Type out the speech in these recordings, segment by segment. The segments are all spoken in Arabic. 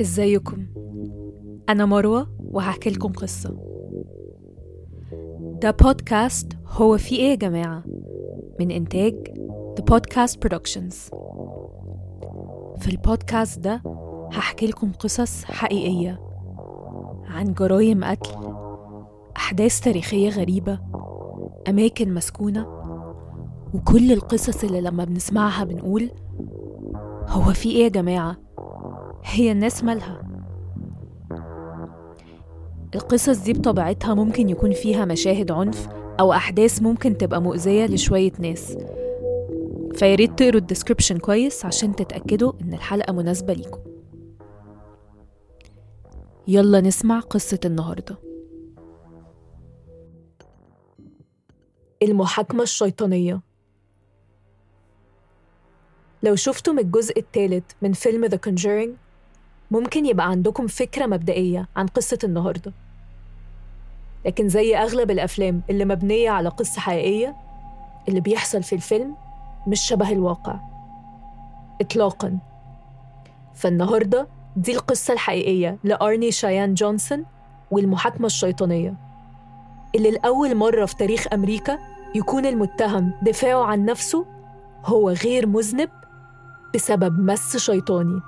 إزيكم؟ أنا مروة وهحكي لكم قصة. ده بودكاست هو في إيه يا جماعة؟ من إنتاج The Podcast Productions. في البودكاست ده هحكي لكم قصص حقيقية عن جرايم قتل أحداث تاريخية غريبة أماكن مسكونة وكل القصص اللي لما بنسمعها بنقول هو في إيه يا جماعة؟ هي الناس مالها. القصص دي بطبيعتها ممكن يكون فيها مشاهد عنف أو أحداث ممكن تبقى مؤذية لشوية ناس. فياريت تقروا الديسكريبشن كويس عشان تتأكدوا إن الحلقة مناسبة ليكم. يلا نسمع قصة النهاردة. المحاكمة الشيطانية. لو شفتم الجزء الثالث من فيلم The Conjuring ممكن يبقى عندكم فكرة مبدئية عن قصة النهاردة. لكن زي أغلب الأفلام اللي مبنية على قصة حقيقية اللي بيحصل في الفيلم مش شبه الواقع. إطلاقاً. فالنهاردة دي القصة الحقيقية لأرني شايان جونسون والمحاكمة الشيطانية اللي لأول مرة في تاريخ أمريكا يكون المتهم دفاعه عن نفسه هو غير مذنب بسبب مس شيطاني.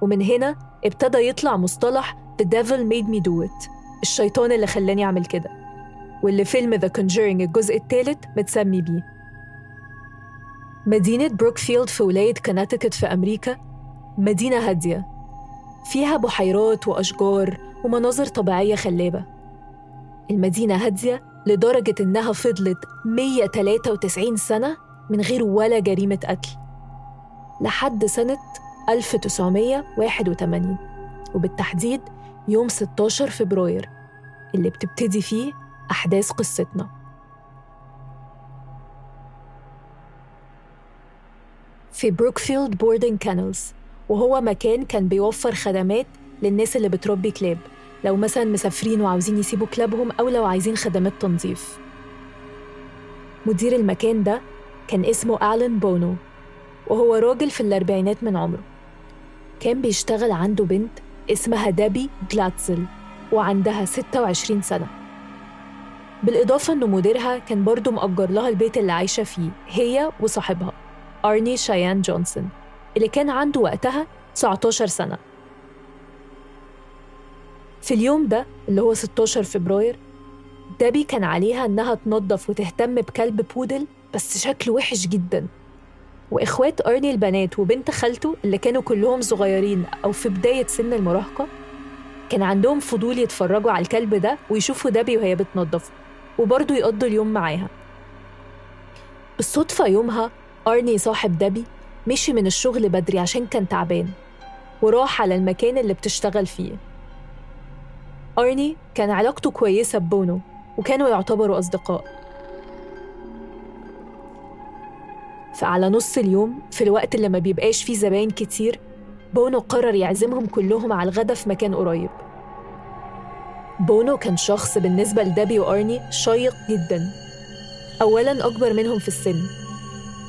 ومن هنا ابتدى يطلع مصطلح The Devil Made Me Do It الشيطان اللي خلاني أعمل كده. واللي فيلم The Conjuring الجزء الثالث متسمي بيه. مدينة بروكفيلد في ولاية كوناتيكت في أمريكا مدينة هادية. فيها بحيرات وأشجار ومناظر طبيعية خلابة. المدينة هادية لدرجة إنها فضلت 193 سنة من غير ولا جريمة قتل. لحد سنة 1981 وبالتحديد يوم 16 فبراير اللي بتبتدي فيه أحداث قصتنا. في بروكفيلد Boarding Kennels وهو مكان كان بيوفر خدمات للناس اللي بتربي كلاب لو مثلا مسافرين وعاوزين يسيبوا كلابهم أو لو عايزين خدمات تنظيف. مدير المكان ده كان اسمه آلان بونو وهو راجل في الأربعينات من عمره. كان بيشتغل عنده بنت اسمها دابي جلاتزل وعندها 26 سنة. بالإضافة إنه مديرها كان برضه مأجر لها البيت اللي عايشة فيه هي وصاحبها أرني شايان جونسون اللي كان عنده وقتها 19 سنة. في اليوم ده اللي هو 16 فبراير دابي كان عليها إنها تنظف وتهتم بكلب بودل بس شكله وحش جدا. وإخوات أرني البنات وبنت خالته اللي كانوا كلهم صغيرين أو في بداية سن المراهقة كان عندهم فضول يتفرجوا على الكلب ده ويشوفوا دابي وهي بتنظفه وبرضه يقضوا اليوم معاها. بالصدفة يومها أرني صاحب دابي مشي من الشغل بدري عشان كان تعبان وراح على المكان اللي بتشتغل فيه. أرني كان علاقته كويسة ببونو وكانوا يعتبروا أصدقاء. فعلى نص اليوم في الوقت اللي ما بيبقاش فيه زباين كتير بونو قرر يعزمهم كلهم على الغدا في مكان قريب. بونو كان شخص بالنسبة لدابي وأرني شيق جدا. أولاً أكبر منهم في السن.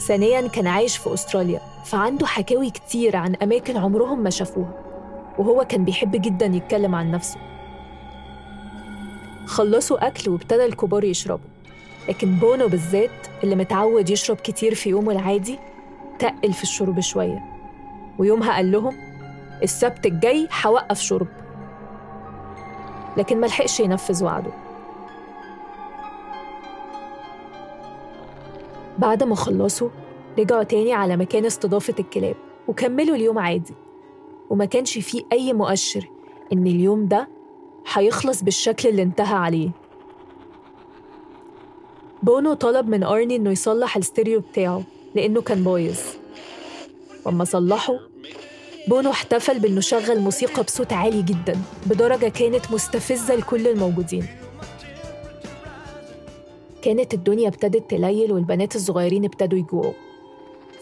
ثانياً كان عايش في أستراليا فعنده حكاوي كتير عن أماكن عمرهم ما شافوها وهو كان بيحب جدا يتكلم عن نفسه. خلصوا أكل وابتدى الكبار يشربوا. لكن بونو بالذات اللي متعود يشرب كتير في يومه العادي تقل في الشرب شوية. ويومها قال لهم السبت الجاي هوقف شرب. لكن ملحقش ينفذ وعده. بعد ما خلصوا رجعوا تاني على مكان استضافة الكلاب وكملوا اليوم عادي. وما كانش فيه أي مؤشر إن اليوم ده هيخلص بالشكل اللي انتهى عليه. بونو طلب من أرني إنه يصلح الستيريو بتاعه لأنه كان بايظ. وأما صلحه بونو احتفل بإنه شغل موسيقى بصوت عالي جدا بدرجة كانت مستفزة لكل الموجودين. كانت الدنيا ابتدت تليل والبنات الصغيرين ابتدوا يجوعوا.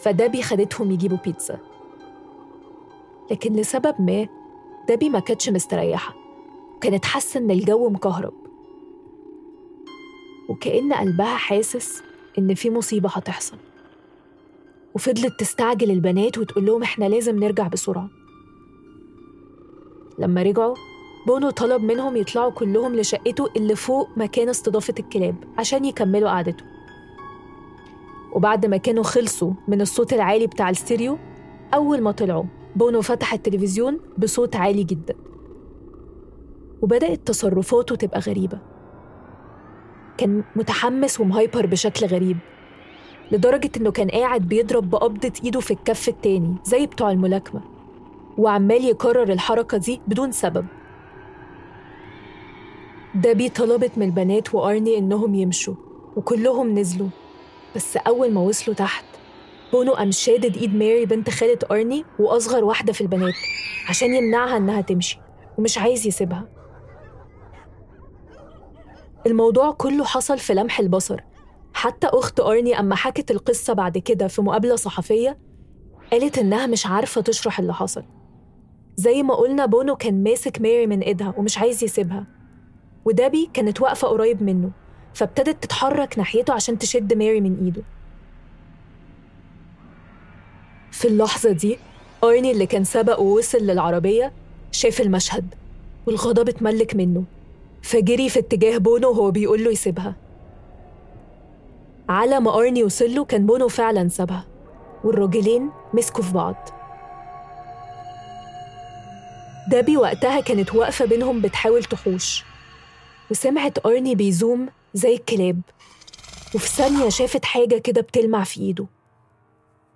فدابي خدتهم يجيبوا بيتزا. لكن لسبب ما دابي ما كانتش مستريحة. كانت حاسة إن الجو مكهرب. وكأن قلبها حاسس إن في مصيبة هتحصل. وفضلت تستعجل البنات وتقول لهم إحنا لازم نرجع بسرعة. لما رجعوا بونو طلب منهم يطلعوا كلهم لشقته اللي فوق مكان استضافة الكلاب عشان يكملوا قعدته. وبعد ما كانوا خلصوا من الصوت العالي بتاع الستيريو أول ما طلعوا بونو فتح التلفزيون بصوت عالي جدا. وبدأت تصرفاته تبقى غريبة. كان متحمس ومهايبر بشكل غريب لدرجة إنه كان قاعد بيضرب بقبضة إيده في الكف التاني زي بتوع الملاكمة وعمال يكرر الحركة دي بدون سبب. دابي طلبت من البنات وأرني إنهم يمشوا وكلهم نزلوا بس أول ما وصلوا تحت بونو قام شادد إيد ماري بنت خالة أرني وأصغر واحدة في البنات عشان يمنعها إنها تمشي ومش عايز يسيبها. الموضوع كله حصل في لمح البصر. حتى أخت أرني أما حكت القصة بعد كده في مقابلة صحفية قالت إنها مش عارفة تشرح اللي حصل. زي ما قلنا بونو كان ماسك ماري من إيدها ومش عايز يسيبها. ودابي كانت واقفة قريب منه فابتدت تتحرك ناحيته عشان تشد ماري من إيده. في اللحظة دي أرني اللي كان سبق ووصل للعربية شاف المشهد والغضب اتملك منه. فجري في اتجاه بونو وهو بيقول له يسيبها. على ما أرني وصل له كان بونو فعلا سابها والراجلين مسكوا في بعض. دابي وقتها كانت واقفة بينهم بتحاول تحوش وسمعت أرني بيزوم زي الكلاب وفي ثانية شافت حاجة كده بتلمع في إيده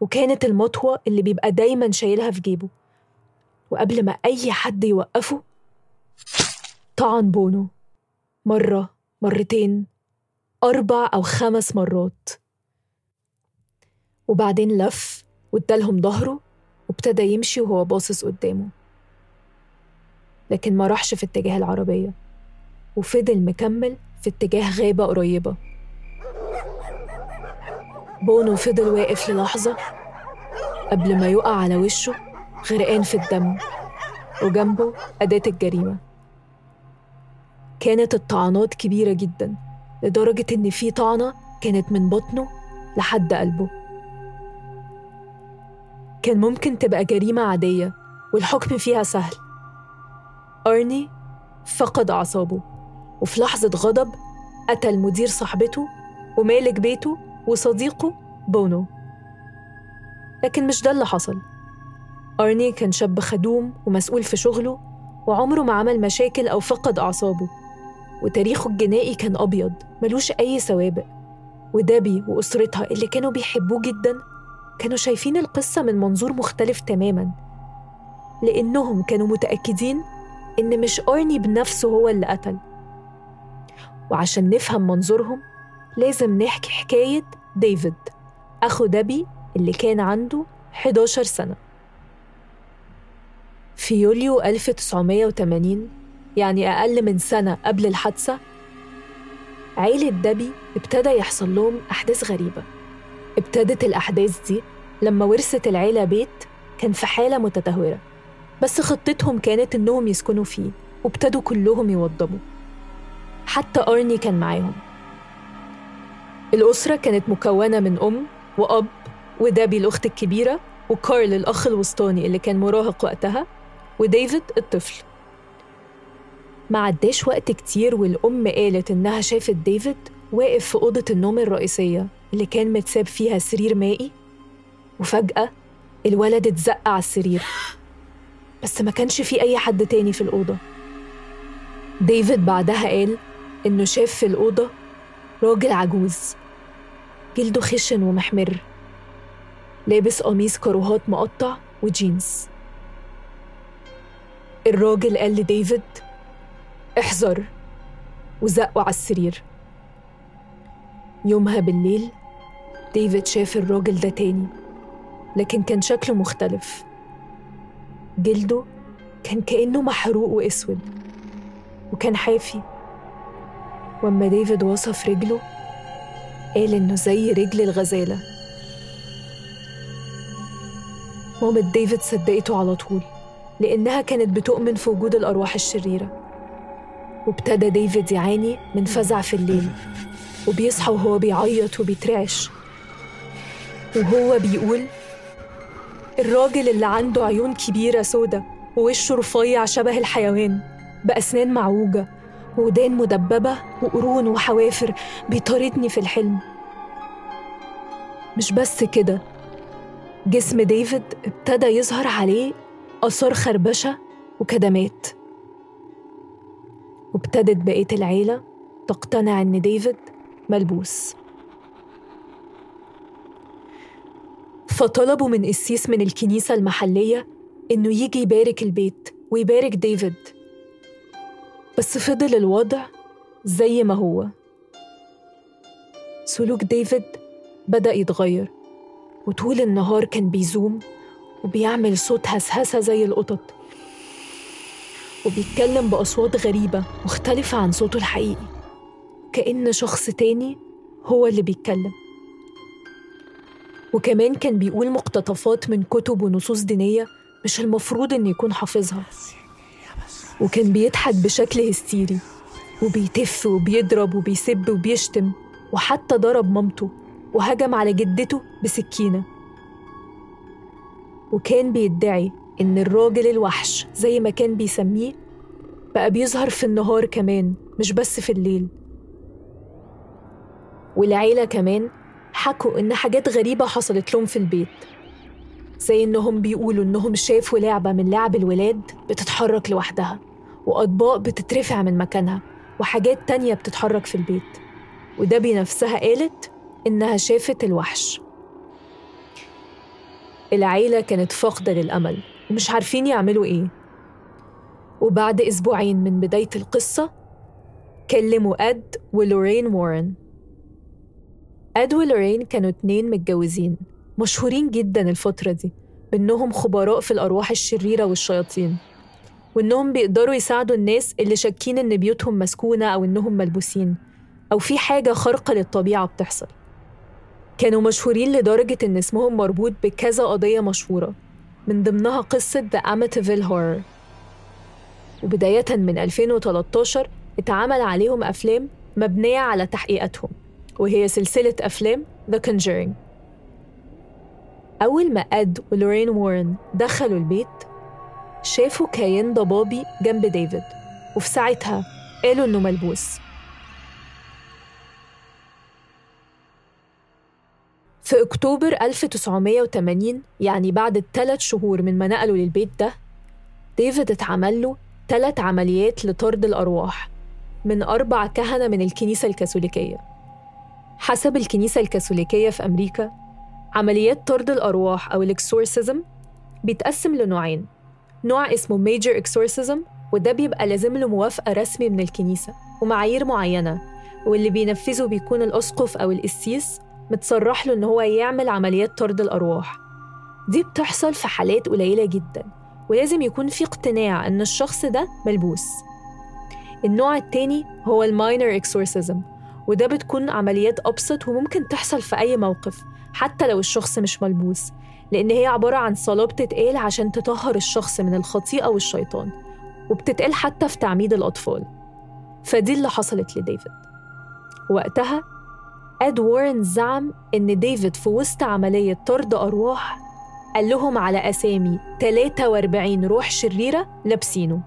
وكانت المطوة اللي بيبقى دايما شايلها في جيبه وقبل ما أي حد يوقفه طعن بونو. مرة مرتين أربع أو خمس مرات. وبعدين لف وادالهم ظهره وابتدى يمشي وهو باصص قدامه. لكن ما راحش في اتجاه العربية وفضل مكمل في اتجاه غابة قريبة. بونو فضل واقف للحظة قبل ما يقع على وشه غرقان في الدم وجنبه أداة الجريمة. كانت الطعنات كبيرة جدا لدرجة إن في طعنة كانت من بطنه لحد قلبه. كان ممكن تبقى جريمة عادية والحكم فيها سهل. أرني فقد أعصابه وفي لحظة غضب قتل مدير صاحبته ومالك بيته وصديقه بونو. لكن مش ده اللي حصل. أرني كان شاب خدوم ومسؤول في شغله وعمره ما عمل مشاكل أو فقد أعصابه. وتاريخه الجنائي كان أبيض ملوش أي سوابق. ودابي وأسرتها اللي كانوا بيحبوه جدا كانوا شايفين القصة من منظور مختلف تماما. لأنهم كانوا متأكدين إن مش أرني بنفسه هو اللي قتل. وعشان نفهم منظورهم لازم نحكي حكاية ديفيد أخو دابي اللي كان عنده 11 سنة. في يوليو 1980 يعني أقل من سنة قبل الحادثة؟ عيلة دابي ابتدى يحصل لهم أحداث غريبة. ابتدت الأحداث دي لما ورثت العيلة بيت كان في حالة متدهورة بس خطتهم كانت إنهم يسكنوا فيه وابتدوا كلهم يوضبوا. حتى أرني كان معاهم. الأسرة كانت مكونة من أم وأب ودابي الأخت الكبيرة وكارل الأخ الوسطاني اللي كان مراهق وقتها وديفيد الطفل. ما عداش وقت كتير والأم قالت إنها شافت ديفيد واقف في أوضة النوم الرئيسية اللي كان متساب فيها سرير مائي وفجأة الولد اتزق على السرير. بس ما كانش في أي حد تاني في الأوضة. ديفيد بعدها قال إنه شاف في الأوضة راجل عجوز جلده خشن ومحمر لابس قميص كروهات مقطع وجينز. الراجل قال لديفيد احذر وزقه على السرير. يومها بالليل ديفيد شاف الراجل ده تاني لكن كان شكله مختلف. جلده كان كأنه محروق وأسود وكان حافي. وأما ديفيد وصف رجله قال إنه زي رجل الغزالة. مامة ديفيد صدقته على طول لأنها كانت بتؤمن في وجود الأرواح الشريرة. وابتدى ديفيد يعاني من فزع في الليل وبيصحى وهو بيعيط وبيترعش. وهو بيقول الراجل اللي عنده عيون كبيرة سودة ووشه رفيع شبه الحيوان بأسنان معوجة ودان مدببة وقرون وحوافر بيطاردني في الحلم. مش بس كده جسم ديفيد ابتدى يظهر عليه آثار خربشة وكدمات. وابتدت بقية العيلة تقتنع إن ديفيد ملبوس. فطلبوا من قسيس من الكنيسة المحلية إنه يجي يبارك البيت ويبارك ديفيد. بس فضل الوضع زي ما هو. سلوك ديفيد بدأ يتغير وطول النهار كان بيزوم وبيعمل صوت هسهسة زي القطط وبيتكلم بأصوات غريبة مختلفة عن صوته الحقيقي. كأن شخص تاني هو اللي بيتكلم. وكمان كان بيقول مقتطفات من كتب ونصوص دينية مش المفروض إن يكون حافظها. وكان بيضحك بشكل هستيري. وبيتف وبيضرب وبيسب وبيشتم. وحتى ضرب مامته وهجم على جدته بسكينة. وكان بيدعي إن الراجل الوحش زي ما كان بيسميه بقى بيظهر في النهار كمان مش بس في الليل. والعيلة كمان حكوا إن حاجات غريبة حصلت لهم في البيت. زي إنهم بيقولوا إنهم شافوا لعبة من لعب الولاد بتتحرك لوحدها وأطباق بتترفع من مكانها وحاجات تانية بتتحرك في البيت. وده بنفسها قالت إنها شافت الوحش. العيلة كانت فاقدة للأمل. ومش عارفين يعملوا إيه. وبعد أسبوعين من بداية القصة كلموا أد ولورين وارن. أد ولورين كانوا اتنين متجوزين مشهورين جدا الفترة دي بإنهم خبراء في الأرواح الشريرة والشياطين. وإنهم بيقدروا يساعدوا الناس اللي شاكين إن بيوتهم مسكونة أو إنهم ملبوسين أو في حاجة خارقة للطبيعة بتحصل. كانوا مشهورين لدرجة إن اسمهم مربوط بكذا قضية مشهورة. من ضمنها قصة The Amityville Horror. وبداية من 2013 اتعمل عليهم أفلام مبنية على تحقيقاتهم وهي سلسلة أفلام The Conjuring. أول ما أد ولورين وارن دخلوا البيت شافوا كيان ضبابي جنب ديفيد وفي ساعتها قالوا إنه ملبوس. في أكتوبر 1980 يعني بعد الثلاث شهور من ما نقلوا للبيت ده ديفيد اتعمل له ثلاث عمليات لطرد الأرواح من أربع كهنة من الكنيسة الكاثوليكية. حسب الكنيسة الكاثوليكية في أمريكا عمليات طرد الأرواح أو ال exorcism بيتقسم لنوعين. نوع اسمه major exorcism وده بيبقى لازم له موافقة رسمي من الكنيسة ومعايير معينة واللي بينفذه بيكون الأسقف أو القسيس متصرح له إن هو يعمل عمليات طرد الأرواح. دي بتحصل في حالات قليلة جدا ولازم يكون في اقتناع إن الشخص ده ملبوس. النوع التاني هو ال minor exorcism وده بتكون عمليات أبسط وممكن تحصل في أي موقف حتى لو الشخص مش ملبوس لأن هي عبارة عن صلاة بتتقال عشان تطهر الشخص من الخطيئة والشيطان وبتتقال حتى في تعميد الأطفال. فدي اللي حصلت لديفيد. وقتها أد وارن زعم إن ديفيد في وسط عملية طرد أرواح قال لهم على أسامي 43 روح شريرة لابسينه.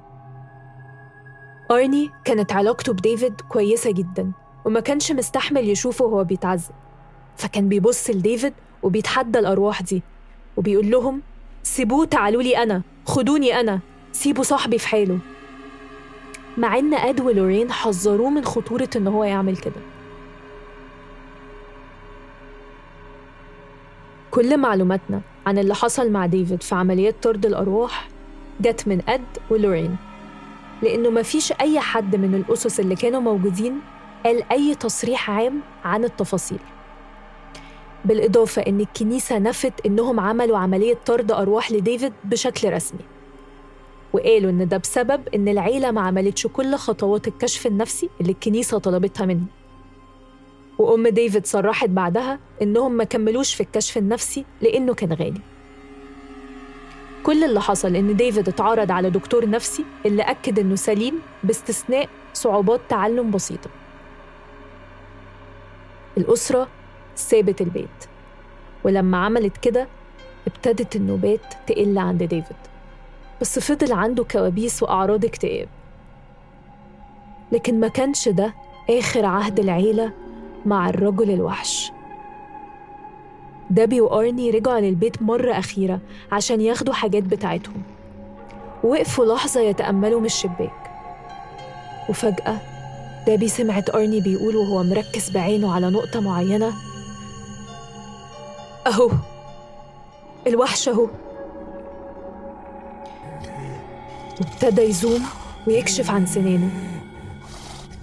أرني كانت علاقته بديفيد كويسة جدا وما كانش مستحمل يشوفه وهو بيتعذب. فكان بيبص لديفيد وبيتحدى الأرواح دي وبيقول لهم سيبوه تعالوا لي أنا خدوني أنا سيبوا صاحبي في حاله. مع إن أد ولورين حذروه من خطورة إن هو يعمل كده. كل معلوماتنا عن اللي حصل مع ديفيد في عمليات طرد الأرواح جت من أد ولورين. لأنه مفيش أي حد من الأسس اللي كانوا موجودين قال أي تصريح عام عن التفاصيل. بالإضافة إن الكنيسة نفت إنهم عملوا عملية طرد أرواح لديفيد بشكل رسمي. وقالوا إن ده بسبب إن العيلة ما عملتش كل خطوات الكشف النفسي اللي الكنيسة طلبتها منهم. وأم ديفيد صرحت بعدها إنهم ما كملوش في الكشف النفسي لأنه كان غالي. كل اللي حصل إن ديفيد اتعرض على دكتور نفسي اللي أكد إنه سليم باستثناء صعوبات تعلم بسيطة. الأسرة سابت البيت ولما عملت كده ابتدت النوبات تقل عند ديفيد بس فضل عنده كوابيس وأعراض اكتئاب. لكن ما كانش ده آخر عهد العيلة مع الرجل الوحش. دابي وأرني رجعوا للبيت مرة أخيرة عشان ياخدوا حاجات بتاعتهم. وقفوا لحظة يتأملوا من الشباك. وفجأة دابي سمعت أرني بيقول وهو مركز بعينه على نقطة معينة أهو الوحش أهو. وابتدى يزوم ويكشف عن سنانه.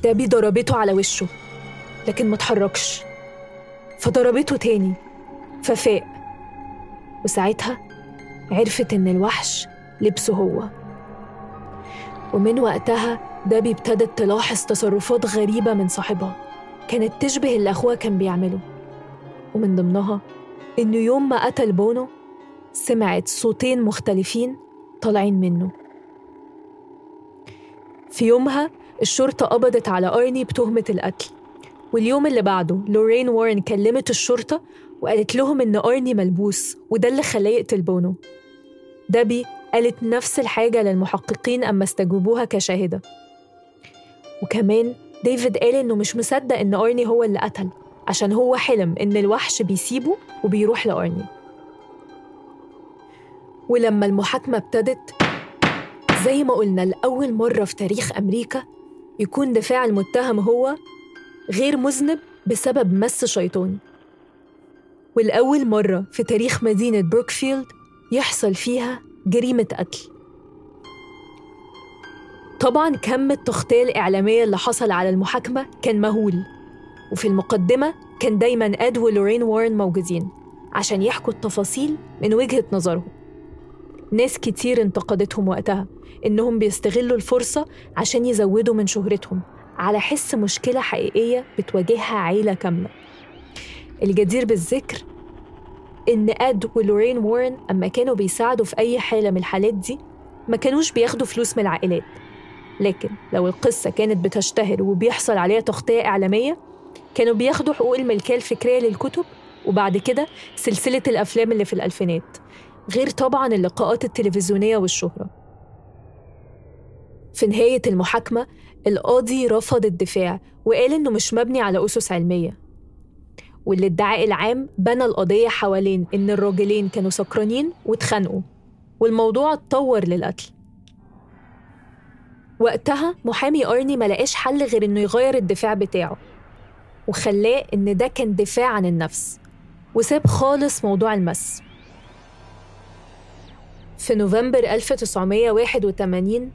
دابي ضربته على وشه. لكن ما اتحركش فضربته تاني ففاق. وساعتها عرفت إن الوحش لبسه هو. ومن وقتها دابي ابتدت تلاحظ تصرفات غريبة من صاحبها. كانت تشبه اللي أخوها كان بيعمله. ومن ضمنها إنه يوم ما قتل بونو سمعت صوتين مختلفين طالعين منه. في يومها الشرطة قبضت على أرني بتهمة القتل. واليوم اللي بعده لورين وارن كلمت الشرطة وقالت لهم إن أرني ملبوس وده اللي خلاه يقتل بونو. دابي قالت نفس الحاجة للمحققين أما استجوبوها كشاهدة. وكمان ديفيد قال إنه مش مصدق إن أرني هو اللي قتل عشان هو حلم إن الوحش بيسيبه وبيروح لأرني. ولما المحاكمة ابتدت زي ما قلنا لأول مرة في تاريخ أمريكا يكون دفاع المتهم هو غير مذنب بسبب مس شيطاني والأول مرة في تاريخ مدينة بروكفيلد يحصل فيها جريمة قتل. طبعا كم التغطية الإعلامية اللي حصل على المحاكمة كان مهول وفي المقدمة كان دايما أد ولورين وارن موجودين عشان يحكوا التفاصيل من وجهة نظرهم. ناس كتير انتقدتهم وقتها إنهم بيستغلوا الفرصة عشان يزودوا من شهرتهم. على حس مشكلة حقيقية بتواجهها عيلة كاملة. الجدير بالذكر إن أد ولورين وارن أما كانوا بيساعدوا في أي حالة من الحالات دي ما كانوش بياخدوا فلوس من العائلات. لكن لو القصة كانت بتشتهر وبيحصل عليها تغطية إعلامية كانوا بياخدوا حقوق الملكية الفكرية للكتب وبعد كده سلسلة الأفلام اللي في الألفينات غير طبعا اللقاءات التلفزيونية والشهرة. في نهاية المحاكمة القاضي رفض الدفاع وقال إنه مش مبني على أسس علمية. والادعاء العام بنى القضية حوالين إن الراجلين كانوا سكرانين واتخانقوا والموضوع اتطور للقتل. وقتها محامي أرني ملقاش حل غير إنه يغير الدفاع بتاعه وخلاه إن ده كان دفاع عن النفس وساب خالص موضوع المس. في نوفمبر 1981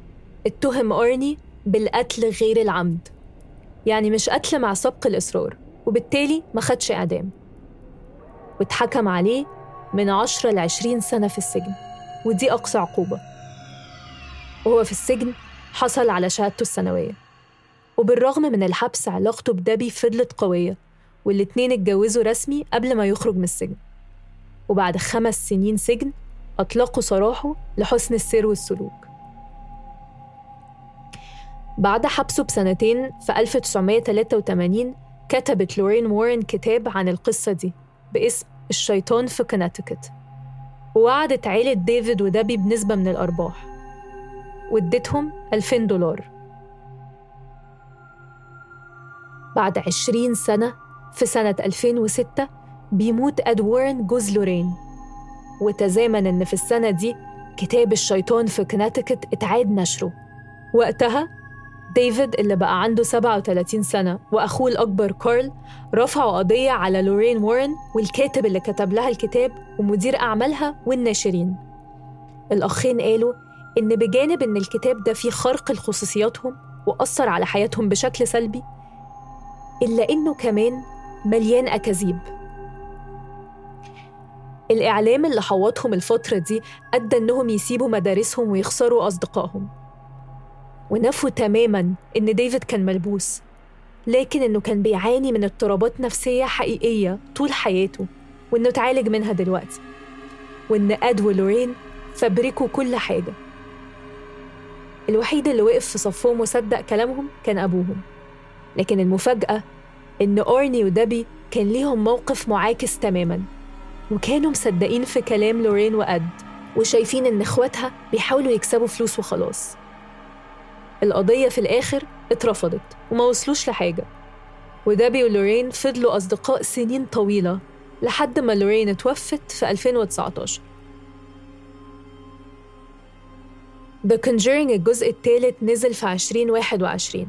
اتهم أرني بالقتل غير العمد. يعني مش قتل مع سبق الإصرار وبالتالي ما خدش إعدام. واتحكم عليه من 10 ل 20 سنة في السجن ودي أقصى عقوبة. وهو في السجن حصل على شهادته الثانوية وبالرغم من الحبس علاقته بدابي فضلت قوية والاتنين اتجوزوا رسمي قبل ما يخرج من السجن. وبعد خمس سنين سجن أطلقوا سراحه لحسن السير والسلوك. بعد حبسه بسنتين في 1983 كتبت لورين وارن كتاب عن القصة دي باسم الشيطان في كونتيكت ووعدت عيلة ديفيد ودابي بنسبة من الأرباح. وادتهم 2000 دولار. بعد 20 سنة في سنة 2006 بيموت أد وارن جوز لورين. وتزامن إن في السنة دي كتاب الشيطان في كونتيكت اتعاد نشره. وقتها ديفيد اللي بقى عنده 37 سنة وأخوه الأكبر كارل رفعوا قضية على لورين وارن والكاتب اللي كتب لها الكتاب ومدير أعمالها والناشرين. الأخين قالوا إن بجانب إن الكتاب ده فيه خرق لخصوصياتهم وأثر على حياتهم بشكل سلبي إلا إنه كمان مليان أكاذيب. الإعلام اللي حوطهم الفترة دي أدى إنهم يسيبوا مدارسهم ويخسروا أصدقائهم. ونفوا تماما إن ديفيد كان ملبوس لكن إنه كان بيعاني من اضطرابات نفسية حقيقية طول حياته وإنه اتعالج منها دلوقتي وإن أد ولورين فبركوا كل حاجة. الوحيد اللي وقف في صفهم وصدق كلامهم كان أبوهم لكن المفاجأة إن أورني ودابي كان ليهم موقف معاكس تماما وكانوا مصدقين في كلام لورين وأد وشايفين إن إخواتها بيحاولوا يكسبوا فلوس وخلاص. القضية في الآخر اترفضت وما وصلوش لحاجة. ودابي ولورين فضلوا أصدقاء سنين طويلة لحد ما لورين اتوفت في 2019 The Conjuring الجزء الثالث نزل في 2021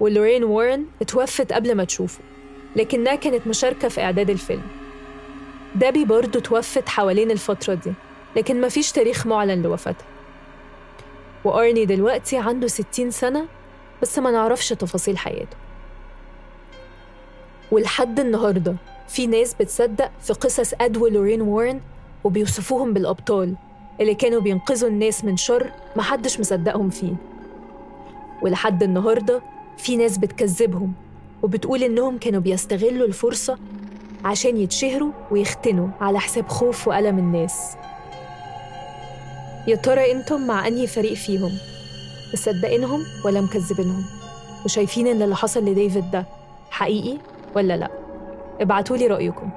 ولورين وارن اتوفت قبل ما تشوفه لكنها كانت مشاركة في إعداد الفيلم. دابي برضه توفت حوالين الفترة دي لكن مفيش تاريخ معلن لوفاتها. وأرني دلوقتي عنده 60 سنة بس ما نعرفش تفاصيل حياته. ولحد النهاردة في ناس بتصدق في قصص أد ولورين وارن وبيوصفوهم بالأبطال اللي كانوا بينقذوا الناس من شر محدش مصدقهم فيه. ولحد النهاردة في ناس بتكذبهم وبتقول إنهم كانوا بيستغلوا الفرصة عشان يتشهروا ويختنوا على حساب خوف وألم الناس. يا ترى أنتم مع أنهي فريق فيهم؟ مصدقينهم ولا مكذبينهم؟ وشايفين إن اللي حصل لديفيد ده حقيقي ولا لأ؟ ابعتولي رأيكم.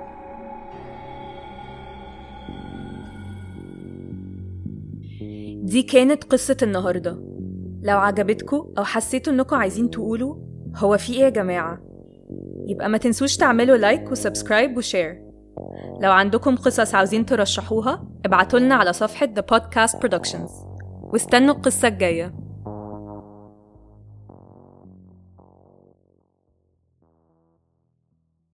دي كانت قصة النهاردة. لو عجبتكم أو حسيتوا إنكم عايزين تقولوا هو في إيه يا جماعة؟ يبقى ما تنسوش تعملوا like و subscribe و share لو عندكم قصص عاوزين ترشحوها ابعتولنا على صفحة The Podcast Productions. واستنوا القصة الجاية.